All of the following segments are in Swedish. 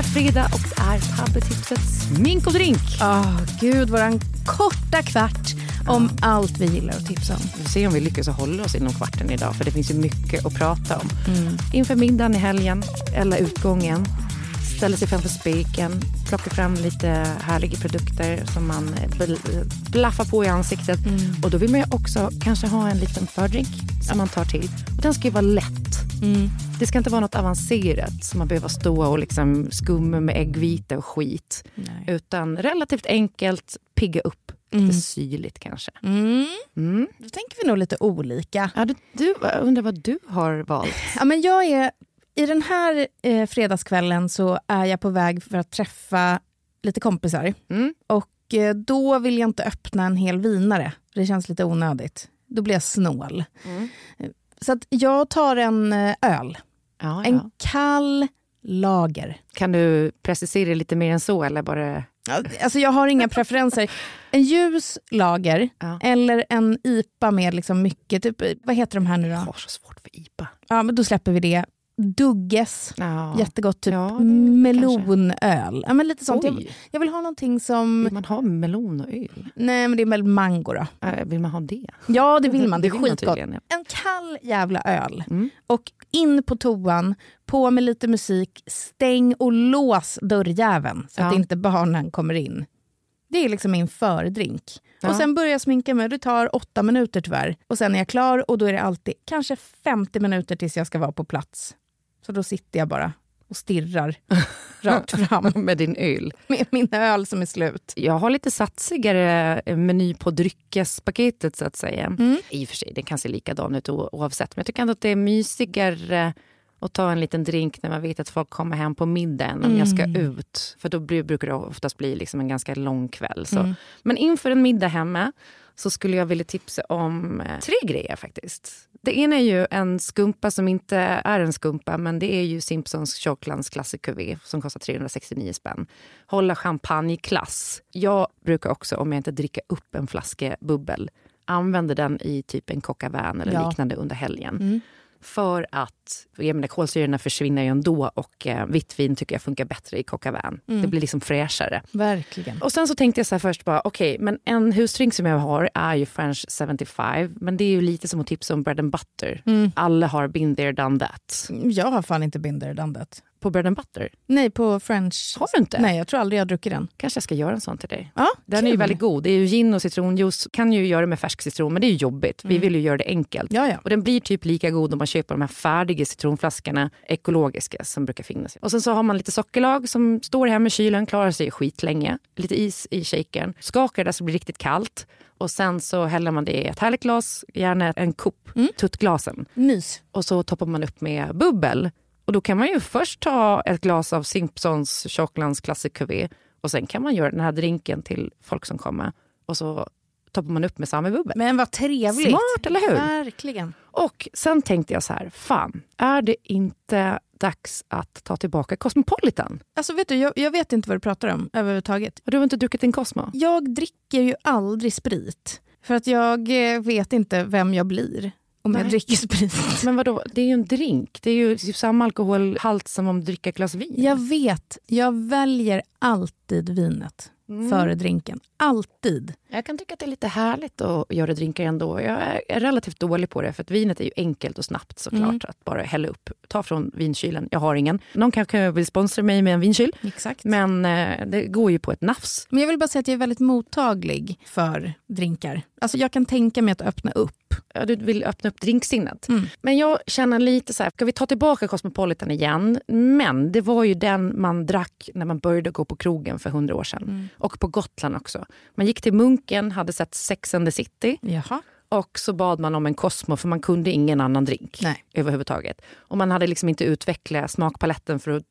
Är fredag och det är tabbetipset smink och drink. Oh, gud, våran korta kvart om allt vi gillar att tipsa om. Vi får se om vi lyckas hålla oss inom kvarten idag för det finns ju mycket att prata om. Mm. Inför middagen i helgen eller utgången ställer sig framför spiken, plockar fram lite härliga produkter som man blaffar på i ansiktet. Mm. Och då vill man ju också kanske ha en liten fördrink som man tar till. Och den ska ju vara lätt. Mm. Det ska inte vara något avancerat som man behöver stå och liksom skumma med äggvita och skit. Nej. Utan relativt enkelt, pigga upp. Lite mm. syrligt kanske. Mm. Mm. Då tänker vi nog lite olika. Ja, du, du, jag undrar vad du har valt? Ja, men jag är i den här eh, fredagskvällen så är jag på väg för att träffa lite kompisar. Mm. Och eh, då vill jag inte öppna en hel vinare. Det känns lite onödigt. Då blir jag snål. Mm. Så jag tar en eh, öl. Ja, en ja. kall lager. Kan du precisera lite mer än så? Eller bara... Alltså jag har inga preferenser. En ljus lager ja. eller en IPA med liksom mycket, typ, vad heter de här nu då? Jag har så svårt för IPA. Ja, men då släpper vi det. Dugges, ja. jättegott. Typ ja, melonöl. Ja, men lite sånt. Jag, jag, vill ha någonting som... Vill man ha melon och öl? Nej, men det är väl mango då. Äh, vill man ha det? Ja, det vill man. Det är skitgott. En kall jävla öl. Mm. Och in på toan, på med lite musik, stäng och lås dörrjäveln så ja. att inte barnen kommer in. Det är liksom min fördrink. Ja. Och sen börjar jag sminka mig. Det tar åtta minuter tyvärr. Och sen är jag klar och då är det alltid kanske 50 minuter tills jag ska vara på plats. Så då sitter jag bara och stirrar rakt fram. med din öl? Med min öl som är slut. Jag har lite satsigare meny på dryckespaketet så att säga. Mm. I och för sig, det kan se likadan ut oavsett. Men jag tycker ändå att det är mysigare att ta en liten drink när man vet att folk kommer hem på middagen om mm. jag ska mm. ut. För då brukar det oftast bli liksom en ganska lång kväll. Så. Mm. Men inför en middag hemma så skulle jag vilja tipsa om eh, tre grejer faktiskt. Det ena är ju en skumpa som inte är en skumpa, men det är ju Simpsons Choclands Classic Cuvée som kostar 369 spänn. Hålla champagneklass. Jag brukar också, om jag inte dricker upp en flaska bubbel, använda den i typ en coq eller ja. liknande under helgen. Mm. För att jag menar, kolsyrorna försvinner ju ändå och eh, vitt vin tycker jag funkar bättre i coq mm. Det blir liksom fräschare. Verkligen. Och sen så tänkte jag så här först bara, okej, okay, men en husdrink som jag har är ju French 75. Men det är ju lite som att tipsa om bread and butter. Mm. Alla har been there, done that. Jag har fan inte been there, done that. På bread and butter? Nej, på french. Har du inte? Nej, jag tror aldrig jag har druckit den. Kanske jag ska göra en sån till dig. Ja, den kul. är ju väldigt god. Det är ju gin och citronjuice. Kan ju göra med färsk citron, men det är ju jobbigt. Mm. Vi vill ju göra det enkelt. Ja, ja. Och den blir typ lika god om man köper de här färdiga citronflaskorna, ekologiska, som brukar finnas. Och sen så har man lite sockerlag som står hemma i kylen, klarar sig skitlänge. Lite is i shakern. Skakar det så det blir riktigt kallt. Och sen så häller man det i ett härligt glas, gärna en kopp, mm. tuttglasen. Mys. Och så toppar man upp med bubbel. Och då kan man ju först ta ett glas av Simpsons Tjocklands Classic Cuvée och sen kan man göra den här drinken till folk som kommer. Och så toppar man upp med samma bubbel. Men vad trevligt! Smart, eller hur? Verkligen. Och sen tänkte jag så här, fan, är det inte dags att ta tillbaka Cosmopolitan? Alltså vet du, jag, jag vet inte vad du pratar om överhuvudtaget. du har inte druckit din Cosmo? Jag dricker ju aldrig sprit. För att jag eh, vet inte vem jag blir om Nej. jag dricker sprit. Men vadå, det är ju en drink. Det är ju samma alkoholhalt som om du dricker ett glas vin. Jag vet. Jag väljer alltid vinet mm. före drinken. Alltid. Jag kan tycka att det är lite härligt att göra drinkar ändå. Jag är relativt dålig på det, för att vinet är ju enkelt och snabbt såklart. Mm. Att bara hälla upp. Ta från vinkylen. Jag har ingen. Någon kanske vill sponsra mig med en vinkyl. Exakt. Men eh, det går ju på ett nafs. Men jag vill bara säga att jag är väldigt mottaglig för drinkar. Alltså jag kan tänka mig att öppna upp. Ja, du vill öppna upp drinksinnet. Mm. Men jag känner lite så här, ska vi ta tillbaka Cosmopolitan igen? Men det var ju den man drack när man började gå på krogen för hundra år sedan. Mm. Och på Gotland också. Man gick till Munken, hade sett Sex and the City. Jaha. Och så bad man om en Cosmo för man kunde ingen annan drink Nej. överhuvudtaget. Och man hade liksom inte utvecklat smakpaletten för att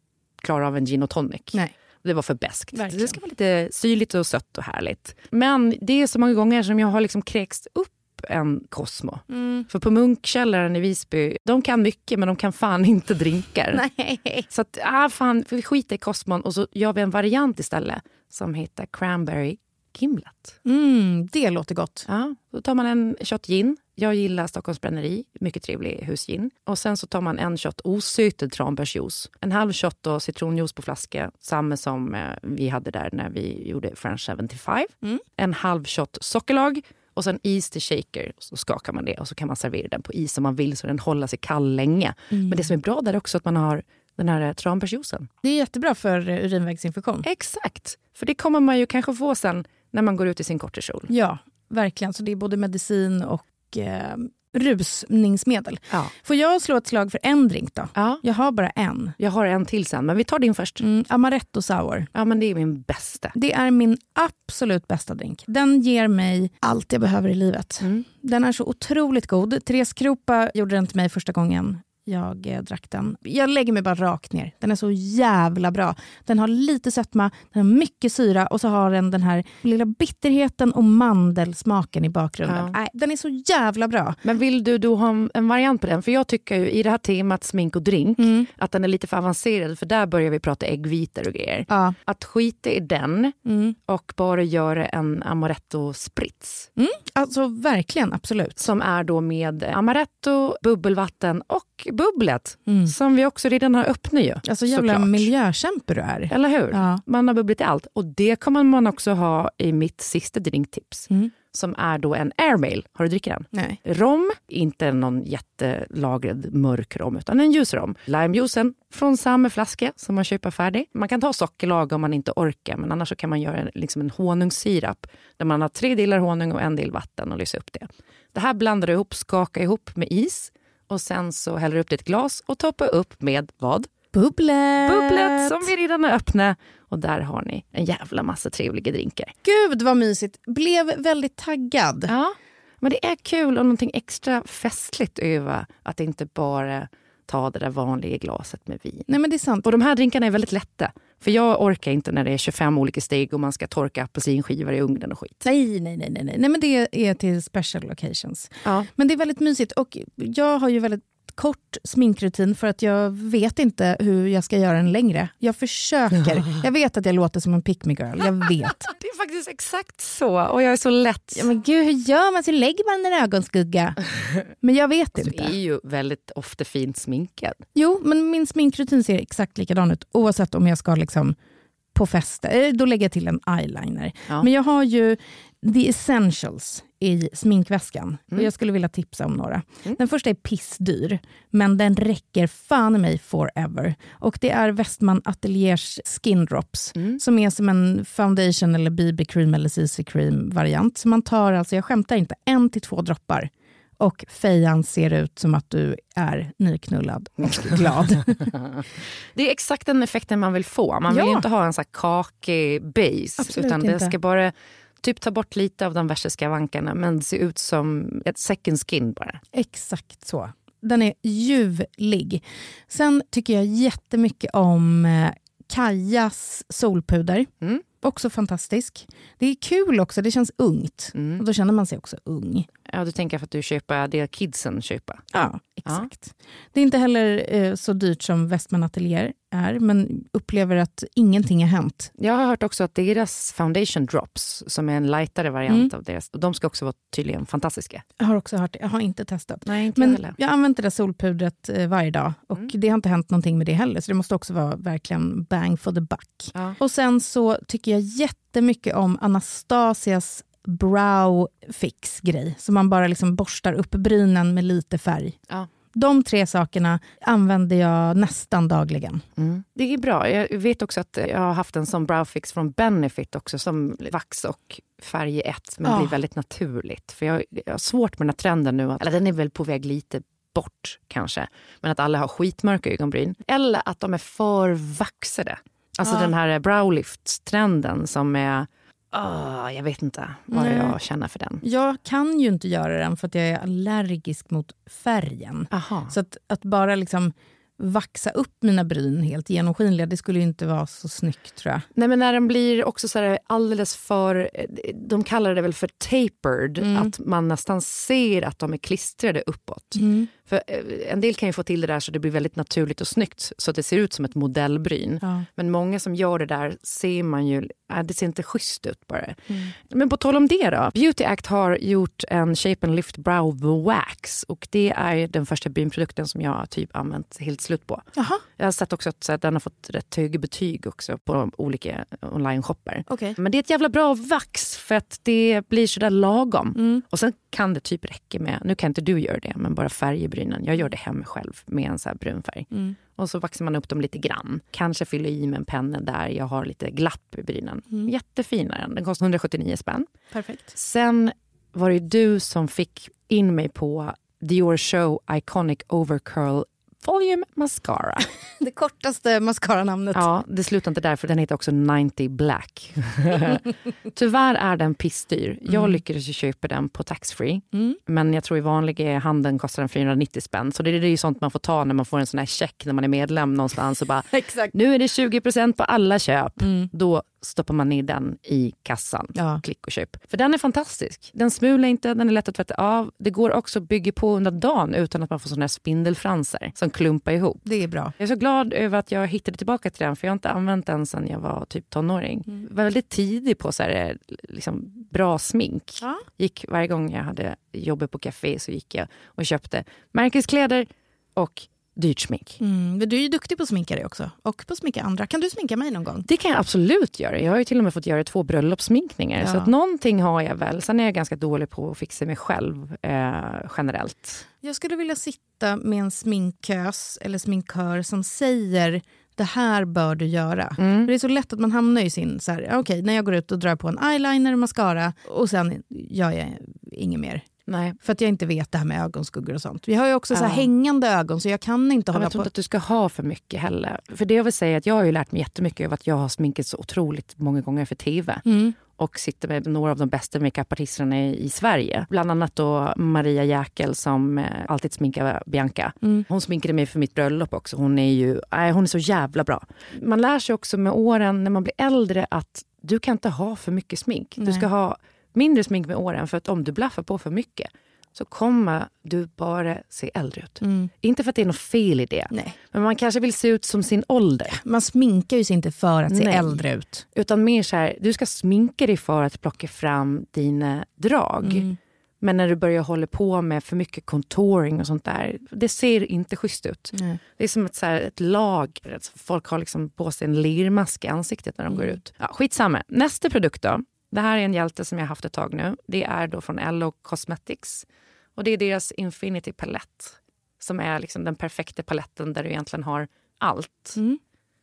klara av en gin och tonic. Nej. Det var för beskt. Det ska vara lite syrligt och sött och härligt. Men det är så många gånger som jag har liksom kräkts upp en Cosmo. Mm. För på Munkkällaren i Visby, de kan mycket men de kan fan inte drinkar. Nej. Så att, ah, fan, vi skiter i Cosmon och så gör vi en variant istället som heter Cranberry Gimlet. Mm, det låter gott. Ja, då tar man en shot gin. Jag gillar Stockholms bränneri, mycket trevlig husgin. Och sen så tar man en shot osötad tranbärsjuice. En halv shot då citronjuice på flaska, samma som eh, vi hade där när vi gjorde French 75. Mm. En halv shot sockerlag och sen is till shaker. Så skakar man det och så kan man servera den på is om man vill så den håller sig kall länge. Mm. Men det som är bra där är också att man har den här eh, tranbärsjuicen. Det är jättebra för eh, urinvägsinfektion. Exakt, för det kommer man ju kanske få sen när man går ut i sin kortisol. Ja, verkligen. Så det är både medicin och eh, rusningsmedel. Ja. Får jag slå ett slag för en drink då? Ja. Jag har bara en. Jag har en till sen, men vi tar din först. Mm, Amaretto sour. Ja, men det är min bästa. Det är min absolut bästa drink. Den ger mig allt jag behöver i livet. Mm. Den är så otroligt god. Therese Kropa gjorde den till mig första gången jag eh, drack den. Jag lägger mig bara rakt ner. Den är så jävla bra. Den har lite sötma, den har mycket syra och så har den den här lilla bitterheten och mandelsmaken i bakgrunden. Ja. Äh, den är så jävla bra. Men vill du då ha en variant på den? För jag tycker ju i det här temat smink och drink mm. att den är lite för avancerad för där börjar vi prata äggvitor och grejer. Ja. Att skita i den mm. och bara göra en amaretto sprits. Mm. Alltså verkligen, absolut. Som är då med amaretto, bubbelvatten och bubblet mm. som vi också redan har öppnat ju. Alltså jävla såklart. miljökämpe du är. Eller hur? Ja. Man har bubbligt i allt. Och det kommer man också ha i mitt sista drinktips. Mm. Som är då en airmail. Har du druckit den? Nej. Rom, inte någon jättelagrad mörk rom, utan en ljus rom. Limejuicen från samma flaska som man köper färdig. Man kan ta sockerlag om man inte orkar, men annars kan man göra liksom en honungssirap där man har tre delar honung och en del vatten och lysa upp det. Det här blandar du ihop, skakar ihop med is och sen så häller du upp det i ett glas och toppar upp med vad? Bubblet! Bubblet som vi redan har öppnat. Och där har ni en jävla massa trevliga drinkar. Gud vad mysigt. Blev väldigt taggad. Ja, men det är kul och någonting extra festligt över att inte bara ta det där vanliga glaset med vin. Nej men det är sant. Och de här drinkarna är väldigt lätta. För jag orkar inte när det är 25 olika steg och man ska torka apelsinskivor i ugnen och skit. Nej, nej, nej. nej, nej. men det är till special occasions. Ja. Men det är väldigt mysigt och jag har ju väldigt kort sminkrutin för att jag vet inte hur jag ska göra den längre. Jag försöker. Jag vet att jag låter som en pick me girl. Jag vet. Det är faktiskt exakt så och jag är så lätt. Ja, men gud, hur gör man? Så lägger man en ögonskugga? Men jag vet alltså, inte. Du är ju väldigt ofta fint sminkad. Jo, men min sminkrutin ser exakt likadan ut oavsett om jag ska liksom på fester. Eh, då lägger jag till en eyeliner. Ja. Men jag har ju the essentials i sminkväskan. Mm. Och jag skulle vilja tipsa om några. Mm. Den första är pissdyr, men den räcker fan i mig forever. Och Det är Westman Ateliers Skin Drops, mm. som är som en foundation eller BB-cream eller CC-cream-variant. Så man tar, alltså, jag skämtar inte, en till två droppar och fejan ser ut som att du är nyknullad och glad. det är exakt den effekten man vill få. Man vill ja. inte ha en så kakig base. Absolut utan det ska bara typ ta bort lite av de värsta skavankarna men se ut som ett second skin bara. Exakt så. Den är ljuvlig. Sen tycker jag jättemycket om eh, Kajas solpuder. Mm. Också fantastisk. Det är kul också, det känns ungt. Mm. Och då känner man sig också ung. Ja, du tänker för att du köper det kidsen köper? Ja, exakt. Ja. Det är inte heller eh, så dyrt som Westman Atelier är, men upplever att ingenting har hänt. Jag har hört också att deras foundation drops, som är en lightare variant mm. av deras, de ska också vara tydligen fantastiska. Jag har också hört det. Jag har inte testat. Nej, inte men jag, jag använt det där solpudret eh, varje dag och mm. det har inte hänt någonting med det heller, så det måste också vara verkligen bang for the buck. Ja. Och sen så tycker jag jättemycket om Anastasias brow fix-grej. Så man bara liksom borstar upp brynen med lite färg. Ja. De tre sakerna använder jag nästan dagligen. Mm. Det är bra. Jag vet också att jag har haft en sån browfix från Benefit också som vax och färg i ett, men ja. blir väldigt naturligt. För jag, jag har svårt med den här trenden nu, eller den är väl på väg lite bort kanske, men att alla har skitmörka ögonbryn. Eller att de är för vaxade. Alltså ja. den här browlift-trenden som är Oh, jag vet inte vad Nej. jag känner för den. Jag kan ju inte göra den för att jag är allergisk mot färgen. Aha. Så att, att bara liksom vaxa upp mina bryn helt genomskinliga, det skulle inte vara så snyggt tror jag. Nej men när den blir också så alldeles för, de kallar det väl för tapered, mm. att man nästan ser att de är klistrade uppåt. Mm. För eh, en del kan ju få till det där så det blir väldigt naturligt och snyggt så att det ser ut som ett modellbryn. Ja. Men många som gör det där ser man ju, äh, det ser inte schysst ut bara. Mm. Men på tal om det då. Beauty Act har gjort en Shape and Lift Brow Wax och det är den första brynprodukten som jag typ använt helt slut på. Jaha. Jag har sett också att den har fått rätt höga betyg också på olika online-shoppar. Okay. Men det är ett jävla bra vax för att det blir sådär lagom. Mm. Och sen kan det typ räcka med, nu kan inte du göra det, men bara färg i brynen. Jag gör det hemma själv med en så här brun färg. Mm. Och så vaxar man upp dem lite grann. Kanske fyller i med en penna där jag har lite glapp i brynen. Mm. Jättefin är den. Den kostar 179 spänn. Perfekt. Sen var det du som fick in mig på Dior Show Iconic Overcurl Volume Mascara. Det kortaste mascaranamnet. Ja, det slutar inte där för den heter också 90 Black. Tyvärr är den pissdyr. Jag mm. lyckades ju köpa den på taxfree. Mm. Men jag tror i vanliga handeln kostar den 490 spänn. Så det är ju sånt man får ta när man får en sån här check när man är medlem någonstans. Och bara, Exakt. Nu är det 20% på alla köp. Mm. Då stoppar man ner den i kassan. Ja. Klick och köp. För den är fantastisk. Den smular inte, den är lätt att tvätta av. Det går också att bygga på under dagen utan att man får såna här spindelfransar som klumpar ihop. Det är bra. Jag är så glad över att jag hittade tillbaka till den för jag har inte använt den sedan jag var typ tonåring. Mm. Jag var väldigt tidig på så här, liksom, bra smink. Ja. Gick varje gång jag hade jobbet på café så gick jag och köpte märkeskläder och dyrt smink. Mm, men du är ju duktig på att sminka dig också. Och på att sminka andra. Kan du sminka mig någon gång? Det kan jag absolut göra. Jag har ju till och med fått göra två bröllopssminkningar. Ja. Så att någonting har jag väl. Sen är jag ganska dålig på att fixa mig själv eh, generellt. Jag skulle vilja sitta med en sminkös eller sminkör som säger det här bör du göra. Mm. Det är så lätt att man hamnar i sin, så här, okay, när jag går ut och drar på en eyeliner och mascara och sen gör jag inget mer. Nej. För att jag inte vet det här med ögonskuggor och sånt. Vi har ju också så hängande ögon så jag kan inte hålla på. Jag tror inte att du ska ha för mycket heller. För det jag vill säga att jag har ju lärt mig jättemycket av att jag har sminkat så otroligt många gånger för TV. Mm. Och sitter med några av de bästa makeupartisterna i, i Sverige. Bland annat då Maria Jäkel som eh, alltid sminkar Bianca. Mm. Hon sminkade mig för mitt bröllop också. Hon är ju äh, hon är så jävla bra. Man lär sig också med åren när man blir äldre att du kan inte ha för mycket smink. Nej. Du ska ha mindre smink med åren för att om du blaffar på för mycket så kommer du bara se äldre ut. Mm. Inte för att det är något fel i det, Nej. men man kanske vill se ut som sin ålder. Man sminkar ju sig inte för att se Nej. äldre ut. Utan mer så här, du ska sminka dig för att plocka fram dina drag. Mm. Men när du börjar hålla på med för mycket contouring och sånt där, det ser inte schysst ut. Nej. Det är som ett, så här, ett lager. Folk har liksom på sig en lermask i ansiktet när de mm. går ut. Ja, skitsamma. Nästa produkt då. Det här är en hjälte som jag haft ett tag nu. Det är då från Ello Cosmetics. Och det är deras Infinity palett som är liksom den perfekta paletten där du egentligen har allt. Mm.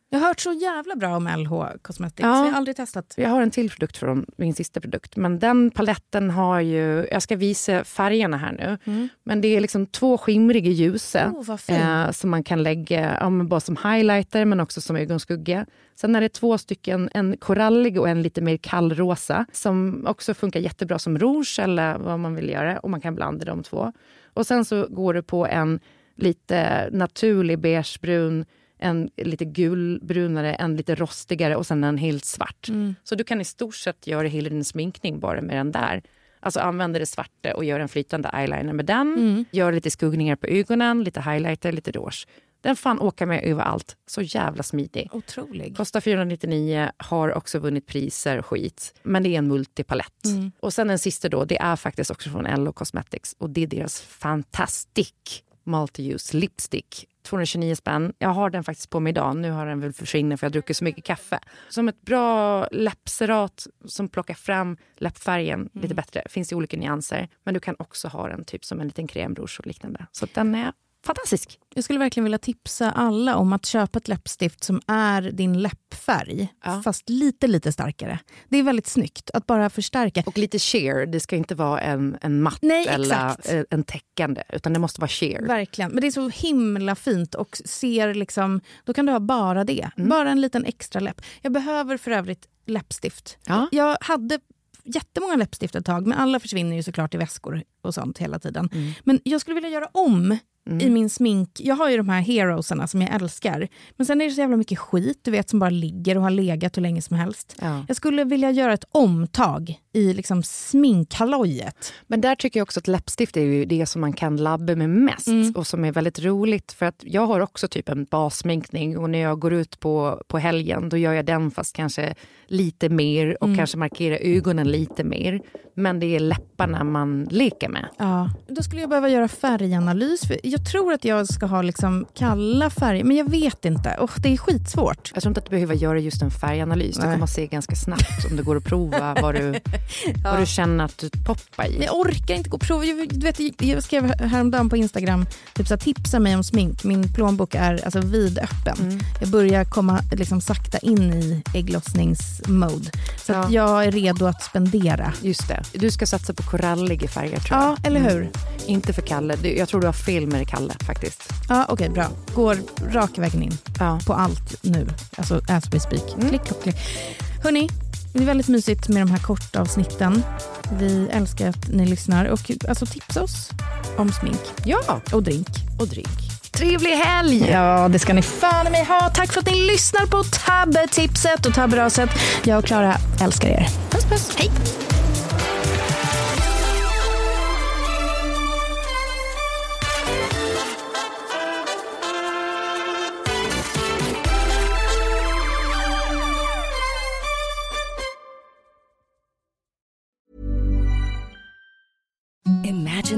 Jag har hört så jävla bra om LH Cosmetics. Ja, jag har aldrig testat. Jag har en till produkt från min sista produkt. Men den paletten har ju... Jag ska visa färgerna här nu. Mm. Men det är liksom två skimriga ljusa oh, eh, som man kan lägga ja, bara som highlighter men också som ögonskugga. Sen är det två stycken, en korallig och en lite mer kallrosa som också funkar jättebra som rouge eller vad man vill göra. Och man kan blanda de två. Och sen så går det på en lite naturlig beigebrun en lite gulbrunare, en lite rostigare och sen en helt svart. Mm. Så du kan i stort sett göra hela din sminkning bara med den där. Alltså använder det svarta och gör en flytande eyeliner med den. Mm. Gör lite skuggningar på ögonen, lite highlighter, lite rouge. Den fan åker med överallt. Så jävla smidig. Otrolig. Kostar 499, har också vunnit priser och skit. Men det är en multipalett. Mm. Och sen den sista då, det är faktiskt också från Ello Cosmetics och det är deras Fantastic Multi-Use Lipstick 229 spänn. Jag har den faktiskt på mig idag. Nu har den väl försvunnit för jag har druckit så mycket kaffe. Som ett bra läppserat som plockar fram läppfärgen mm. lite bättre. Finns i olika nyanser. Men du kan också ha den typ som en liten crème och liknande. Så den är fantastisk. Jag skulle verkligen vilja tipsa alla om att köpa ett läppstift som är din läppfärg, ja. fast lite lite starkare. Det är väldigt snyggt att bara förstärka. Och lite sheer, det ska inte vara en, en matt Nej, eller en täckande, utan det måste vara sheer. Verkligen, men det är så himla fint och ser liksom, då kan du ha bara det. Mm. Bara en liten extra läpp. Jag behöver för övrigt läppstift. Ja. Jag hade jättemånga läppstift ett tag, men alla försvinner ju såklart i väskor och sånt hela tiden. Mm. Men jag skulle vilja göra om mm. i min smink. Jag har ju de här heroesarna som jag älskar. Men sen är det så jävla mycket skit du vet som bara ligger och har legat hur länge som helst. Ja. Jag skulle vilja göra ett omtag i liksom sminkhallojet. Men där tycker jag också att läppstift är ju det som man kan labba med mest mm. och som är väldigt roligt. För att jag har också typ en bassminkning och när jag går ut på, på helgen då gör jag den fast kanske lite mer och mm. kanske markerar ögonen lite mer. Men det är läpparna man leker med. Ja. Då skulle jag behöva göra färganalys. Jag tror att jag ska ha liksom kalla färger, men jag vet inte. Oh, det är skitsvårt. Jag tror inte att du behöver göra just en färganalys. Nej. Du kommer se ganska snabbt om det går att prova vad du, ja. vad du känner att du poppar i. Men jag orkar inte gå och prova. Jag, du vet, jag skrev häromdagen på Instagram, typ så här, tipsa mig om smink. Min plånbok är alltså vidöppen. Mm. Jag börjar komma liksom, sakta in i ägglossningsmode. Så ja. jag är redo att spendera. Just det. Du ska satsa på koralliga färger tror jag. Ja, eller hur? Mm. Inte för Kalle. Jag tror du har fel med Kalle faktiskt. Ja, okej, okay, bra. Går raka vägen in ja. på allt nu. Alltså as we speak. Mm. Klick, klick, klick. Hörni, det är väldigt mysigt med de här korta avsnitten. Vi älskar att ni lyssnar. Och alltså tipsa oss om smink. Ja. Och drink. Och drink. Trevlig helg! Ja, det ska ni fan mig ha. Tack för att ni lyssnar på Tabbe-tipset och Tabberaset. Jag och Klara älskar er. Puss, puss. Hej!